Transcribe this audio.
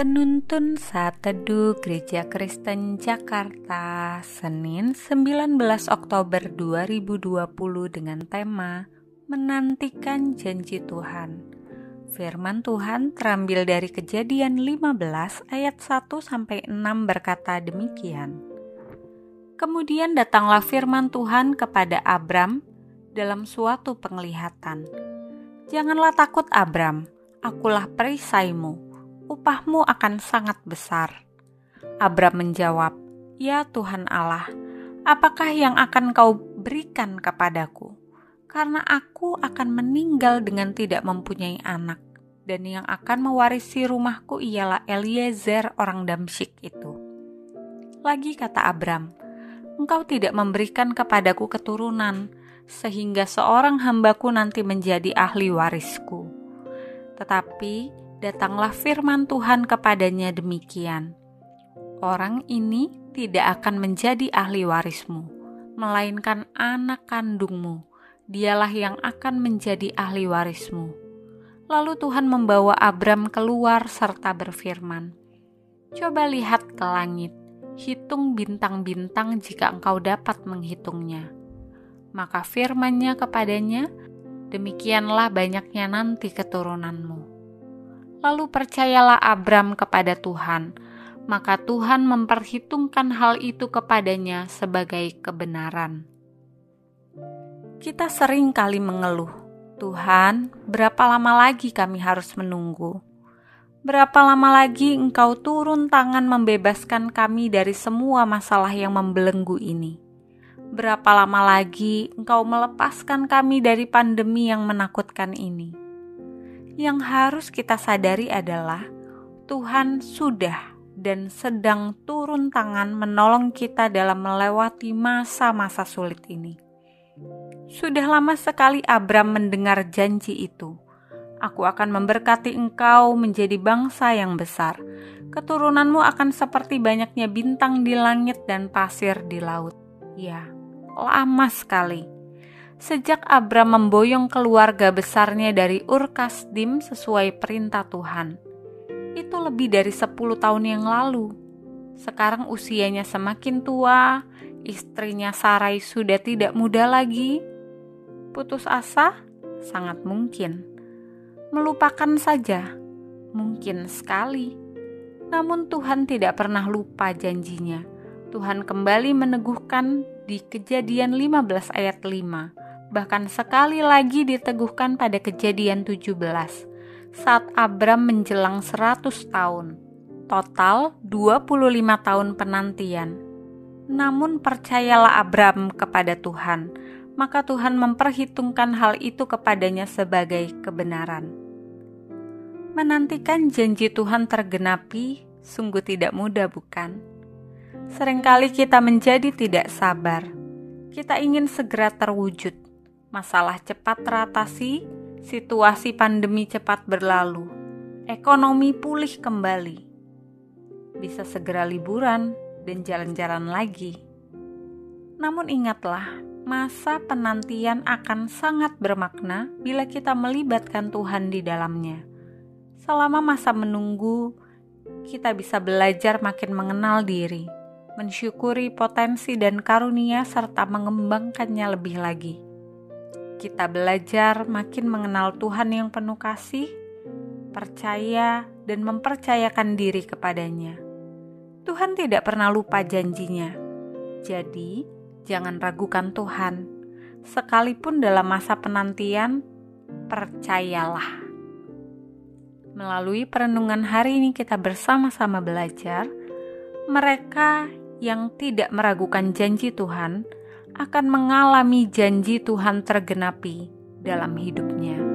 Penuntun Saat Teduh Gereja Kristen Jakarta Senin 19 Oktober 2020 dengan tema Menantikan Janji Tuhan. Firman Tuhan terambil dari kejadian 15 ayat 1 6 berkata demikian. Kemudian datanglah firman Tuhan kepada Abram dalam suatu penglihatan. Janganlah takut Abram, akulah perisaimu upahmu akan sangat besar. Abram menjawab, Ya Tuhan Allah, apakah yang akan kau berikan kepadaku? Karena aku akan meninggal dengan tidak mempunyai anak, dan yang akan mewarisi rumahku ialah Eliezer orang Damsyik itu. Lagi kata Abram, engkau tidak memberikan kepadaku keturunan, sehingga seorang hambaku nanti menjadi ahli warisku. Tetapi datanglah firman Tuhan kepadanya demikian: "Orang ini tidak akan menjadi ahli warismu, melainkan anak kandungmu. Dialah yang akan menjadi ahli warismu." Lalu Tuhan membawa Abram keluar serta berfirman, "Coba lihat ke langit, hitung bintang-bintang jika engkau dapat menghitungnya." Maka firmannya kepadanya, "Demikianlah banyaknya nanti keturunanmu." Lalu percayalah Abram kepada Tuhan, maka Tuhan memperhitungkan hal itu kepadanya sebagai kebenaran. Kita sering kali mengeluh, Tuhan, berapa lama lagi kami harus menunggu? Berapa lama lagi Engkau turun tangan membebaskan kami dari semua masalah yang membelenggu ini? Berapa lama lagi Engkau melepaskan kami dari pandemi yang menakutkan ini? Yang harus kita sadari adalah Tuhan sudah dan sedang turun tangan menolong kita dalam melewati masa-masa sulit ini. Sudah lama sekali Abram mendengar janji itu. Aku akan memberkati engkau menjadi bangsa yang besar. Keturunanmu akan seperti banyaknya bintang di langit dan pasir di laut. Ya, lama sekali sejak Abram memboyong keluarga besarnya dari Ur Kasdim sesuai perintah Tuhan. Itu lebih dari 10 tahun yang lalu. Sekarang usianya semakin tua, istrinya Sarai sudah tidak muda lagi. Putus asa? Sangat mungkin. Melupakan saja? Mungkin sekali. Namun Tuhan tidak pernah lupa janjinya. Tuhan kembali meneguhkan di kejadian 15 ayat 5 bahkan sekali lagi diteguhkan pada kejadian 17 saat Abram menjelang 100 tahun. Total 25 tahun penantian. Namun percayalah Abram kepada Tuhan, maka Tuhan memperhitungkan hal itu kepadanya sebagai kebenaran. Menantikan janji Tuhan tergenapi sungguh tidak mudah bukan? Seringkali kita menjadi tidak sabar. Kita ingin segera terwujud masalah cepat teratasi, situasi pandemi cepat berlalu, ekonomi pulih kembali, bisa segera liburan dan jalan-jalan lagi. Namun ingatlah, masa penantian akan sangat bermakna bila kita melibatkan Tuhan di dalamnya. Selama masa menunggu, kita bisa belajar makin mengenal diri, mensyukuri potensi dan karunia, serta mengembangkannya lebih lagi kita belajar makin mengenal Tuhan yang penuh kasih, percaya, dan mempercayakan diri kepadanya. Tuhan tidak pernah lupa janjinya. Jadi, jangan ragukan Tuhan. Sekalipun dalam masa penantian, percayalah. Melalui perenungan hari ini kita bersama-sama belajar mereka yang tidak meragukan janji Tuhan – akan mengalami janji Tuhan tergenapi dalam hidupnya.